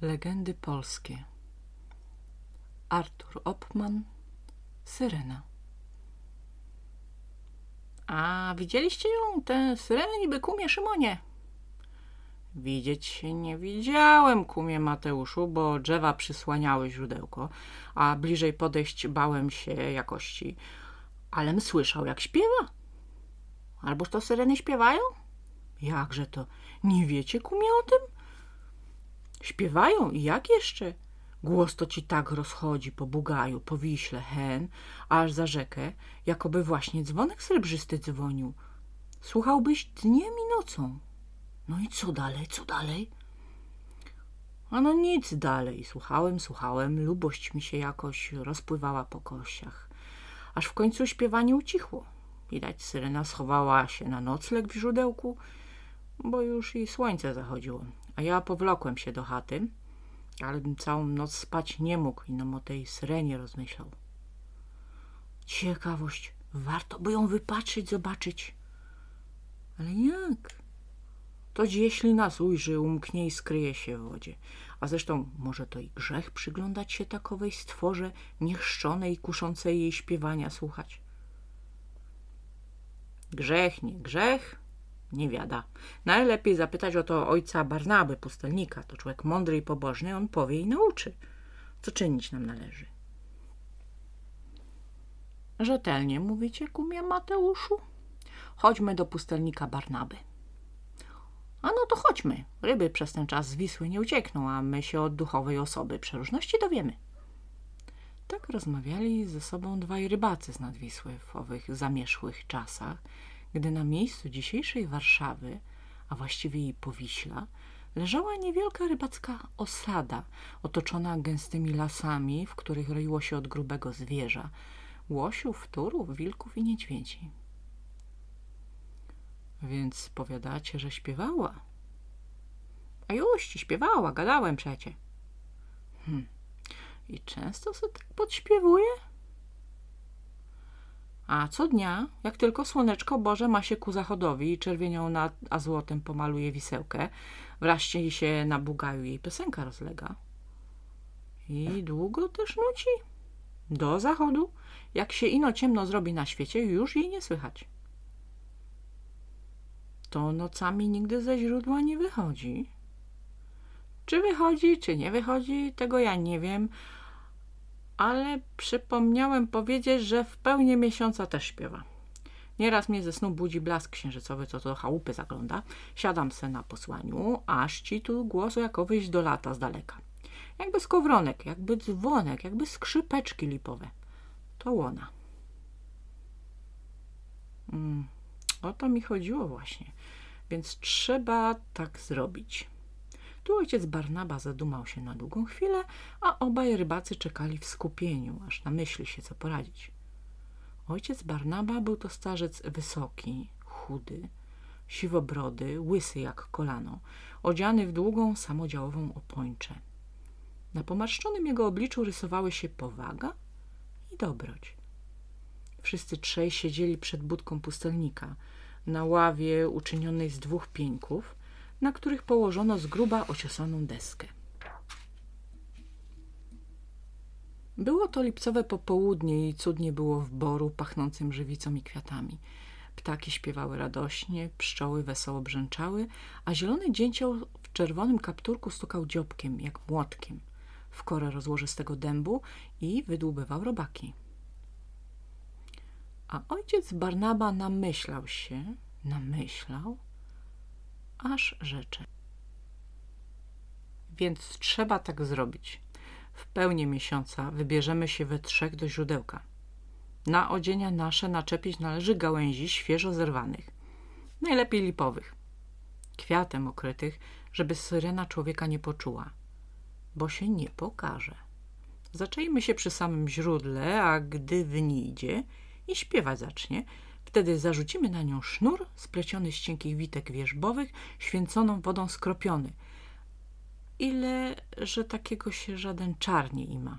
Legendy polskie Artur Opman Syrena A widzieliście ją, tę syrenę niby kumie Szymonie? Widzieć się nie widziałem, kumie Mateuszu, bo drzewa przysłaniały źródełko, a bliżej podejść bałem się jakości. Alem słyszał, jak śpiewa. Alboż to syreny śpiewają? Jakże to? Nie wiecie, kumie, o tym? Śpiewają i jak jeszcze? Głos to ci tak rozchodzi po Bugaju, po Wiśle, hen, aż za rzekę, jakoby właśnie dzwonek srebrzysty dzwonił. Słuchałbyś dniem i nocą. No i co dalej, co dalej? A no nic dalej. Słuchałem, słuchałem, lubość mi się jakoś rozpływała po kościach. Aż w końcu śpiewanie ucichło. Widać, syrena schowała się na nocleg w źródełku, bo już i słońce zachodziło a ja powlokłem się do chaty, ale całą noc spać nie mógł i nam o tej syrenie rozmyślał. Ciekawość, warto by ją wypatrzyć, zobaczyć. Ale jak? To jeśli nas ujrzy, umknie i skryje się w wodzie. A zresztą może to i grzech przyglądać się takowej stworze niechrzczonej i kuszącej jej śpiewania słuchać. Grzech, nie grzech, nie wiada. Najlepiej zapytać o to ojca Barnaby, pustelnika. To człowiek mądry i pobożny, on powie i nauczy, co czynić nam należy. Rzetelnie mówicie, kumie Mateuszu? Chodźmy do pustelnika Barnaby. A no to chodźmy. Ryby przez ten czas z Wisły nie uciekną, a my się od duchowej osoby przeróżności dowiemy. Tak rozmawiali ze sobą dwaj rybacy z nadwisły w owych zamierzchłych czasach – gdy na miejscu dzisiejszej Warszawy, a właściwie jej Powiśla, leżała niewielka rybacka osada, otoczona gęstymi lasami, w których roiło się od grubego zwierza, łosiów, turów, wilków i niedźwiedzi. Więc powiadacie, że śpiewała? A juści, śpiewała, gadałem przecie. Hm. I często sobie tak podśpiewuje? A co dnia, jak tylko słoneczko Boże ma się ku zachodowi i czerwienią nad, a złotem pomaluje wisełkę, wreszcie się na bugaju jej piosenka rozlega. I długo też nuci. Do zachodu, jak się ino ciemno zrobi na świecie, już jej nie słychać. To nocami nigdy ze źródła nie wychodzi. Czy wychodzi, czy nie wychodzi, tego ja nie wiem, ale przypomniałem powiedzieć, że w pełni miesiąca też śpiewa. Nieraz mnie ze snu budzi blask księżycowy, co to do chałupy zagląda. Siadam se na posłaniu, aż ci tu głosu jako wyjść do lata z daleka. Jakby skowronek, jakby dzwonek, jakby skrzypeczki lipowe. To łona. Mm, o to mi chodziło właśnie. Więc trzeba tak zrobić. Tu ojciec Barnaba zadumał się na długą chwilę, a obaj rybacy czekali w skupieniu, aż namyśli się, co poradzić. Ojciec Barnaba był to starzec wysoki, chudy, siwobrody, łysy jak kolano, odziany w długą, samodziałową opończę. Na pomarszczonym jego obliczu rysowały się powaga i dobroć. Wszyscy trzej siedzieli przed budką pustelnika, na ławie uczynionej z dwóch pieńków, na których położono z gruba ociosaną deskę. Było to lipcowe popołudnie i cudnie było w boru pachnącym żywicą i kwiatami. Ptaki śpiewały radośnie, pszczoły wesoło brzęczały, a zielony dzięcioł w czerwonym kapturku stukał dziobkiem, jak młotkiem, w korę rozłożystego dębu i wydłubywał robaki. A ojciec Barnaba namyślał się, namyślał, aż rzeczy. Więc trzeba tak zrobić. W pełni miesiąca wybierzemy się we trzech do źródełka. Na odzienia nasze naczepić należy gałęzi świeżo zerwanych, najlepiej lipowych, kwiatem okrytych, żeby syrena człowieka nie poczuła, bo się nie pokaże. Zaczęjmy się przy samym źródle, a gdy wynidzie i śpiewać zacznie, Wtedy zarzucimy na nią sznur spleciony z cienkich witek wierzbowych, święconą wodą skropiony. Ile, że takiego się żaden czar nie ima.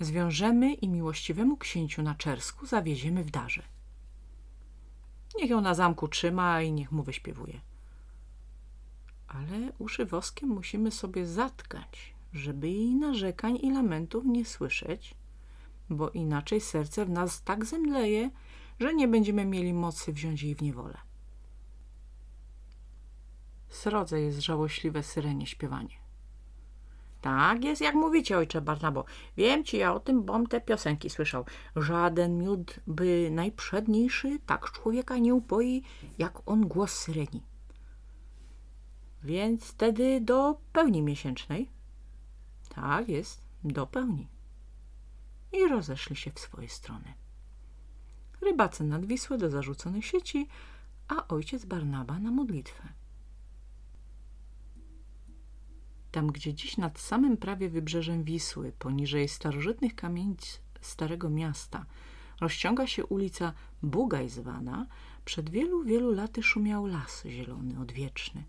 Zwiążemy i miłościwemu księciu na czersku zawieziemy w darze. Niech ją na zamku trzyma i niech mu wyśpiewuje. ale uszy woskiem musimy sobie zatkać, żeby jej narzekań i lamentów nie słyszeć, bo inaczej serce w nas tak zemdleje, że nie będziemy mieli mocy wziąć jej w niewolę. Srodze jest żałośliwe syrenie śpiewanie. Tak jest, jak mówicie, ojcze Barnabo. Wiem ci ja o tym, bom te piosenki słyszał. Żaden miód by najprzedniejszy tak człowieka nie upoi, jak on głos syreni. Więc wtedy do pełni miesięcznej? Tak jest, do pełni. I rozeszli się w swoje strony. Rybacy nad Wisłę do zarzuconych sieci, a ojciec Barnaba na modlitwę. Tam, gdzie dziś nad samym prawie wybrzeżem Wisły, poniżej starożytnych kamienic Starego Miasta, rozciąga się ulica Bugaj zwana, przed wielu, wielu laty szumiał las zielony, odwieczny.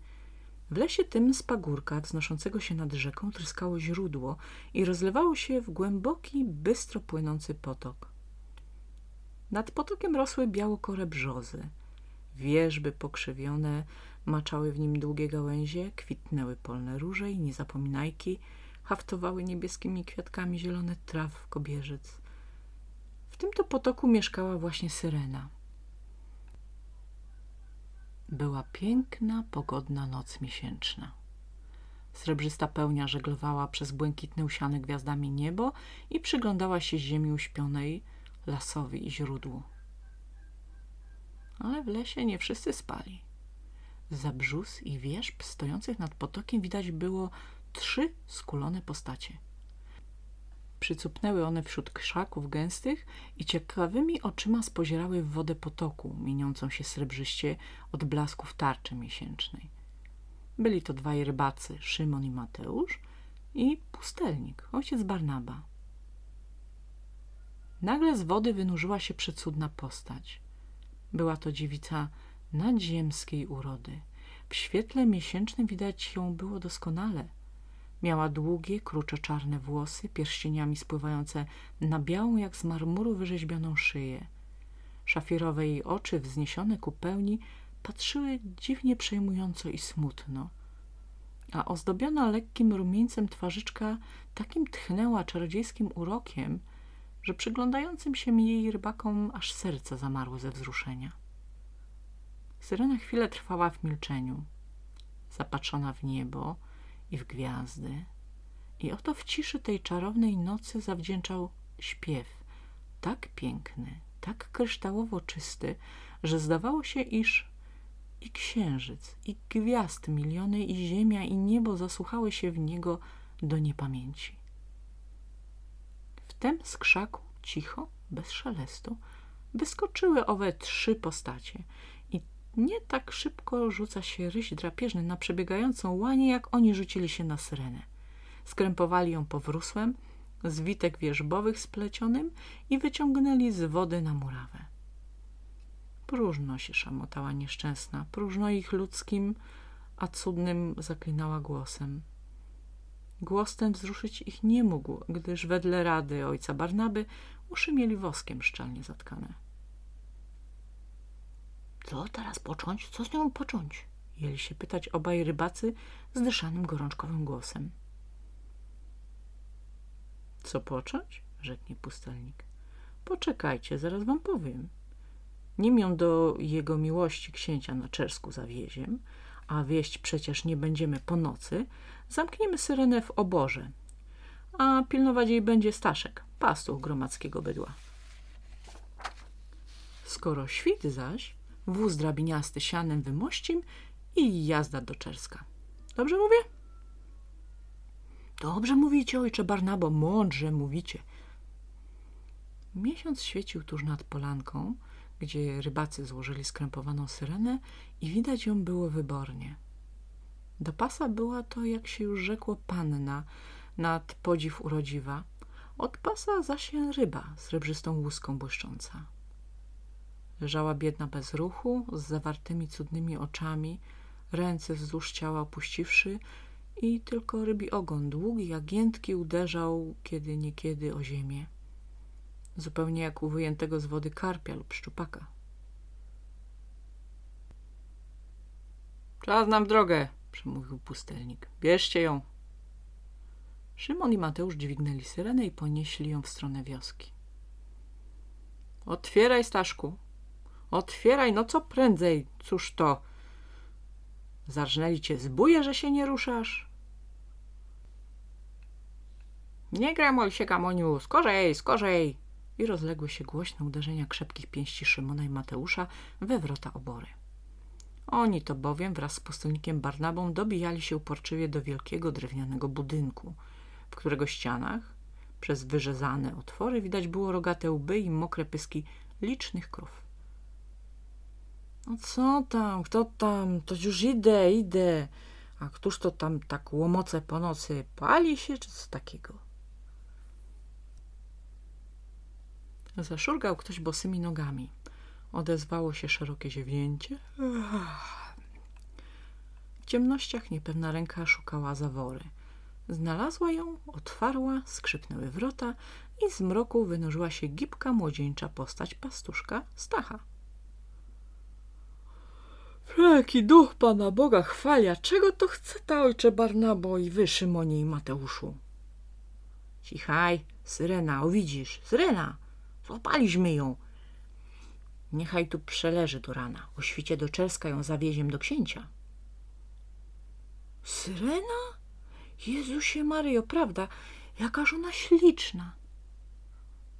W lesie tym z pagórka wznoszącego się nad rzeką tryskało źródło i rozlewało się w głęboki, bystro płynący potok. Nad potokiem rosły białokore brzozy. Wierzby pokrzywione maczały w nim długie gałęzie, kwitnęły polne róże i niezapominajki, haftowały niebieskimi kwiatkami zielone traw kobierzec. W tym to potoku mieszkała właśnie syrena. Była piękna, pogodna noc miesięczna. Srebrzysta pełnia żeglowała przez błękitne usiane gwiazdami niebo i przyglądała się ziemi uśpionej, lasowi i źródłu. Ale w lesie nie wszyscy spali. Za brzus i wierzb stojących nad potokiem widać było trzy skulone postacie. Przycupnęły one wśród krzaków gęstych i ciekawymi oczyma spozierały w wodę potoku, mieniącą się srebrzyście od blasków tarczy miesięcznej. Byli to dwaj rybacy, Szymon i Mateusz i pustelnik, ojciec Barnaba. Nagle z wody wynurzyła się przecudna postać. Była to dziewica nadziemskiej urody. W świetle miesięcznym widać ją było doskonale. Miała długie, krucze czarne włosy, pierścieniami spływające na białą jak z marmuru wyrzeźbioną szyję. Szafirowe jej oczy, wzniesione ku pełni, patrzyły dziwnie przejmująco i smutno. A ozdobiona lekkim rumieńcem twarzyczka takim tchnęła czarodziejskim urokiem, że przyglądającym się jej rybakom aż serce zamarło ze wzruszenia. Syrena chwilę trwała w milczeniu, zapatrzona w niebo i w gwiazdy. I oto w ciszy tej czarownej nocy zawdzięczał śpiew, tak piękny, tak kryształowo czysty, że zdawało się, iż i księżyc, i gwiazd miliony, i ziemia, i niebo zasłuchały się w niego do niepamięci. Wtem z krzaku, cicho, bez szelestu, wyskoczyły owe trzy postacie i nie tak szybko rzuca się ryś drapieżny na przebiegającą łanię, jak oni rzucili się na syrenę. Skrępowali ją powrósłem, z witek wierzbowych splecionym i wyciągnęli z wody na murawę. Próżno się szamotała nieszczęsna, próżno ich ludzkim, a cudnym zaklinała głosem. Głos ten wzruszyć ich nie mógł, gdyż wedle rady ojca Barnaby uszy mieli woskiem szczelnie zatkane. Co teraz począć? Co z nią począć? Jeli się pytać obaj rybacy zdyszanym gorączkowym głosem. Co począć? rzeknie pustelnik. Poczekajcie, zaraz wam powiem. Nim ją do jego miłości księcia na czersku zawieziem, a wieść przecież nie będziemy po nocy, zamkniemy syrenę w oborze, a pilnować jej będzie Staszek, pastuch gromadzkiego bydła. Skoro świt zaś, wóz drabiniasty sianem wymościm i jazda do Czerska. Dobrze mówię? Dobrze mówicie, ojcze Barnabo, mądrze mówicie. Miesiąc świecił tuż nad polanką, gdzie rybacy złożyli skrępowaną syrenę i widać ją było wybornie. Do pasa była to, jak się już rzekło, panna, nad podziw urodziwa, od pasa zaś ryba srebrzystą łuską błyszcząca. Leżała biedna bez ruchu, z zawartymi cudnymi oczami, ręce wzdłuż ciała opuściwszy i tylko rybi ogon długi jak giętki uderzał kiedy niekiedy o ziemię zupełnie jak u wyjętego z wody karpia lub szczupaka. Czas nam drogę, przemówił pustelnik. Bierzcie ją. Szymon i Mateusz dźwignęli syrenę i ponieśli ją w stronę wioski. Otwieraj, Staszku. Otwieraj, no co prędzej. Cóż to? Zarżnęli cię zbóje, że się nie ruszasz? Nie gramol się, Gamoniu, skorzej, skorzej! I rozległy się głośne uderzenia krzepkich pięści Szymona i Mateusza we wrota obory. Oni to bowiem wraz z pustelnikiem Barnabą dobijali się uporczywie do wielkiego drewnianego budynku, w którego ścianach przez wyrzezane otwory widać było rogate łby i mokre pyski licznych krów. No co tam, kto tam, to już idę, idę. A któż to tam tak łomoce po nocy, pali się czy co takiego? Zaszurgał ktoś bosymi nogami. Odezwało się szerokie ziewnięcie. W ciemnościach niepewna ręka szukała zawory. Znalazła ją, otwarła, skrzypnęły wrota i z mroku wynurzyła się gibka młodzieńcza postać pastuszka Stacha. Jaki duch Pana Boga chwalia! Czego to chce ta ojcze Barnabo i wy, Szymonie i Mateuszu? Cichaj, syrena, o widzisz, syrena! Złapaliśmy ją. Niechaj tu przeleży do rana. O świcie do Czerska ją zawieziem do księcia. Syrena? Jezusie Maryjo, prawda? Jakaż ona śliczna.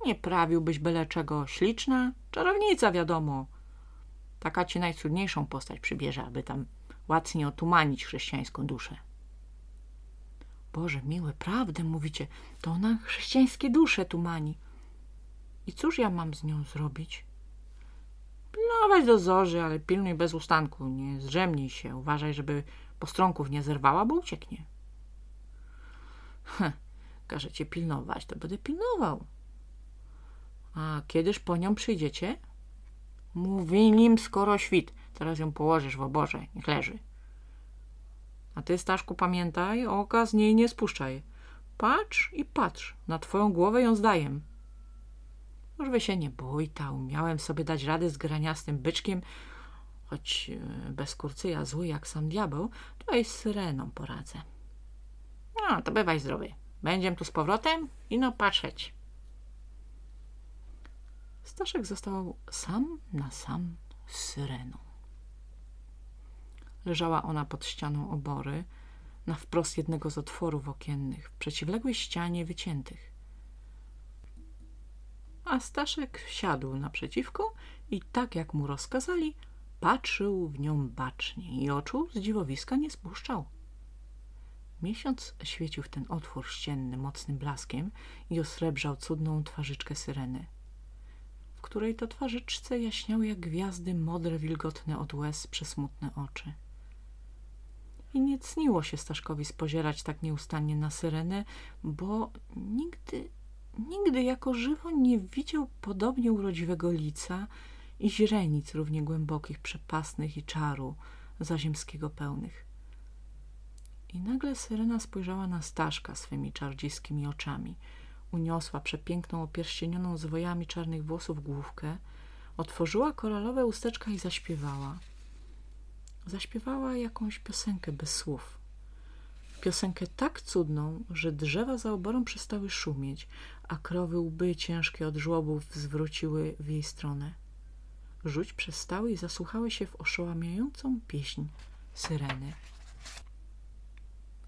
Nie prawiłbyś byle czego. Śliczna? Czarownica, wiadomo. Taka ci najcudniejszą postać przybierze, aby tam łatnie otumanić chrześcijańską duszę. Boże miły, prawdę mówicie. To ona chrześcijańskie dusze tumani. I cóż ja mam z nią zrobić? Pilnować do zorzy, ale pilnuj bez ustanku. Nie zdrzemnij się. Uważaj, żeby postronków nie zerwała, bo ucieknie. Heh, każecie pilnować, to będę pilnował. A kiedyż po nią przyjdziecie? Mówili im skoro świt. Teraz ją położysz w oborze. Niech leży. A ty, Staszku, pamiętaj, oka z niej nie spuszczaj. Patrz i patrz. Na twoją głowę ją zdaję. Już wy się nie bój, ta umiałem sobie dać radę z graniastym byczkiem, choć e, bez kurcyja zły jak sam diabeł, to i z syreną poradzę. No, to bywaj zdrowy. Będziem tu z powrotem i no patrzeć. Staszek został sam na sam z syreną. Leżała ona pod ścianą obory, na wprost jednego z otworów okiennych, w przeciwległej ścianie wyciętych a Staszek siadł naprzeciwko i tak jak mu rozkazali, patrzył w nią bacznie i oczu z dziwowiska nie spuszczał. Miesiąc świecił w ten otwór ścienny mocnym blaskiem i osrebrzał cudną twarzyczkę syreny, w której to twarzyczce jaśniały jak gwiazdy modre, wilgotne od łez przesmutne oczy. I nie cniło się Staszkowi spozierać tak nieustannie na syrenę, bo nigdy Nigdy jako żywo nie widział podobnie urodziwego lica i źrenic równie głębokich, przepasnych i czaru zaziemskiego pełnych. I nagle Syrena spojrzała na Staszka swymi czardziskimi oczami. Uniosła przepiękną, opierścienioną zwojami czarnych włosów główkę, otworzyła koralowe usteczka i zaśpiewała. Zaśpiewała jakąś piosenkę bez słów. Piosenkę tak cudną, że drzewa za oborą przestały szumieć, a krowy łby ciężkie od żłobów zwróciły w jej stronę. Rzuć przestały i zasłuchały się w oszołamiającą pieśń syreny.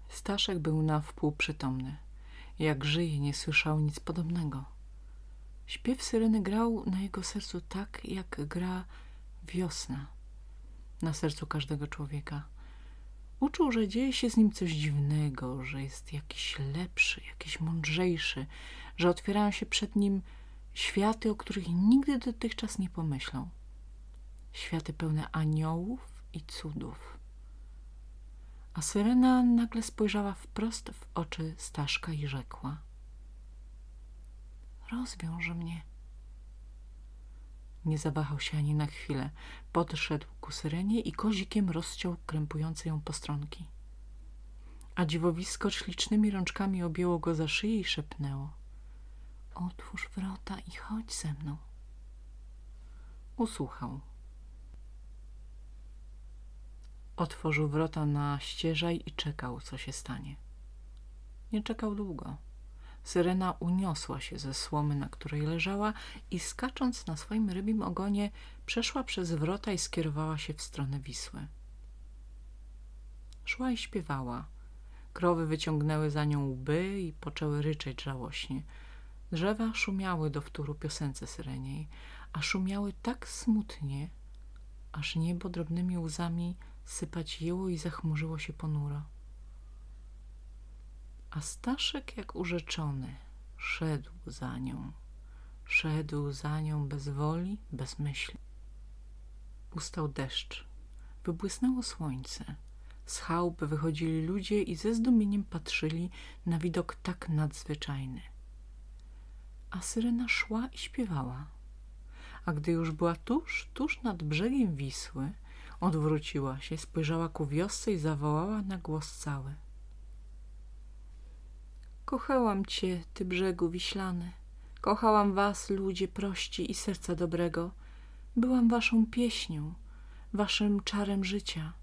Staszek był na wpół przytomny. Jak żyje, nie słyszał nic podobnego. Śpiew syreny grał na jego sercu tak, jak gra wiosna na sercu każdego człowieka. Uczuł, że dzieje się z nim coś dziwnego, że jest jakiś lepszy, jakiś mądrzejszy, że otwierają się przed nim światy, o których nigdy dotychczas nie pomyślał. Światy pełne aniołów i cudów. A Syrena nagle spojrzała wprost w oczy Staszka i rzekła – rozwiąże mnie. Nie zawahał się ani na chwilę. Podszedł ku syrenie i kozikiem rozciął krępujące ją postronki. A dziwowisko ślicznymi rączkami objęło go za szyję i szepnęło. Otwórz wrota i chodź ze mną. Usłuchał. Otworzył wrota na ścieżaj i czekał, co się stanie. Nie czekał długo. Syrena uniosła się ze słomy, na której leżała i skacząc na swoim rybim ogonie przeszła przez wrota i skierowała się w stronę Wisły. Szła i śpiewała. Krowy wyciągnęły za nią łby i poczęły ryczeć żałośnie. Drzewa szumiały do wtóru piosence syreniej, a szumiały tak smutnie, aż niebo drobnymi łzami sypać jęło i zachmurzyło się ponuro. A Staszek jak urzeczony szedł za nią, szedł za nią bez woli, bez myśli. Ustał deszcz, wybłysnęło słońce. Z chałup wychodzili ludzie i ze zdumieniem patrzyli na widok tak nadzwyczajny. A syrena szła i śpiewała. A gdy już była tuż, tuż nad brzegiem Wisły, odwróciła się, spojrzała ku wiosce i zawołała na głos cały. Kochałam cię, ty brzegu wiślany. Kochałam was, ludzie prości i serca dobrego. Byłam waszą pieśnią, waszym czarem życia.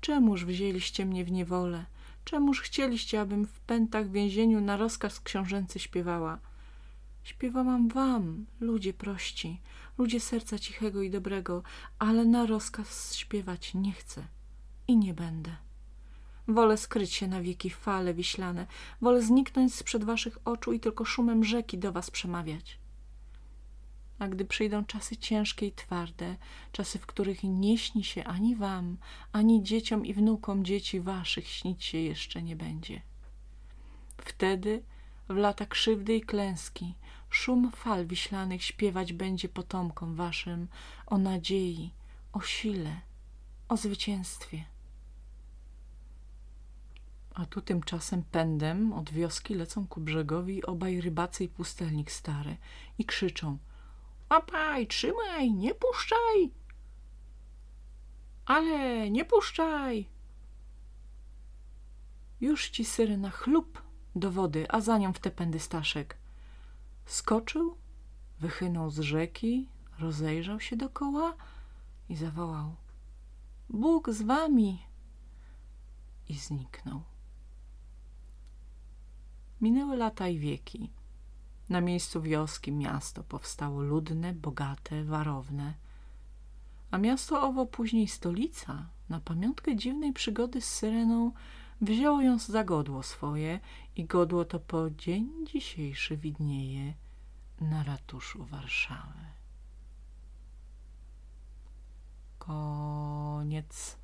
Czemuż wzięliście mnie w niewolę? Czemuż chcieliście, abym w pętach więzieniu na rozkaz książęcy śpiewała? Śpiewałam wam, ludzie prości, ludzie serca cichego i dobrego, ale na rozkaz śpiewać nie chcę i nie będę. Wolę skryć się na wieki fale wiślane, wolę zniknąć sprzed waszych oczu i tylko szumem rzeki do was przemawiać. A gdy przyjdą czasy ciężkie i twarde, czasy, w których nie śni się ani wam, ani dzieciom i wnukom dzieci waszych śnić się jeszcze nie będzie. Wtedy, w lata krzywdy i klęski, szum fal wiślanych śpiewać będzie potomkom waszym o nadziei, o sile, o zwycięstwie. A tu tymczasem pędem od wioski lecą ku brzegowi obaj rybacy i pustelnik stary i krzyczą Łapaj, trzymaj, nie puszczaj! Ale nie puszczaj! Już ci syrena chlup do wody, a za nią w te pędy Staszek. Skoczył, wychynął z rzeki, rozejrzał się dokoła i zawołał Bóg z wami! I zniknął. Minęły lata i wieki. Na miejscu wioski miasto powstało ludne, bogate, warowne. A miasto owo później stolica, na pamiątkę dziwnej przygody z syreną, wzięło ją za godło swoje i godło to po dzień dzisiejszy widnieje na ratuszu Warszawy. Koniec.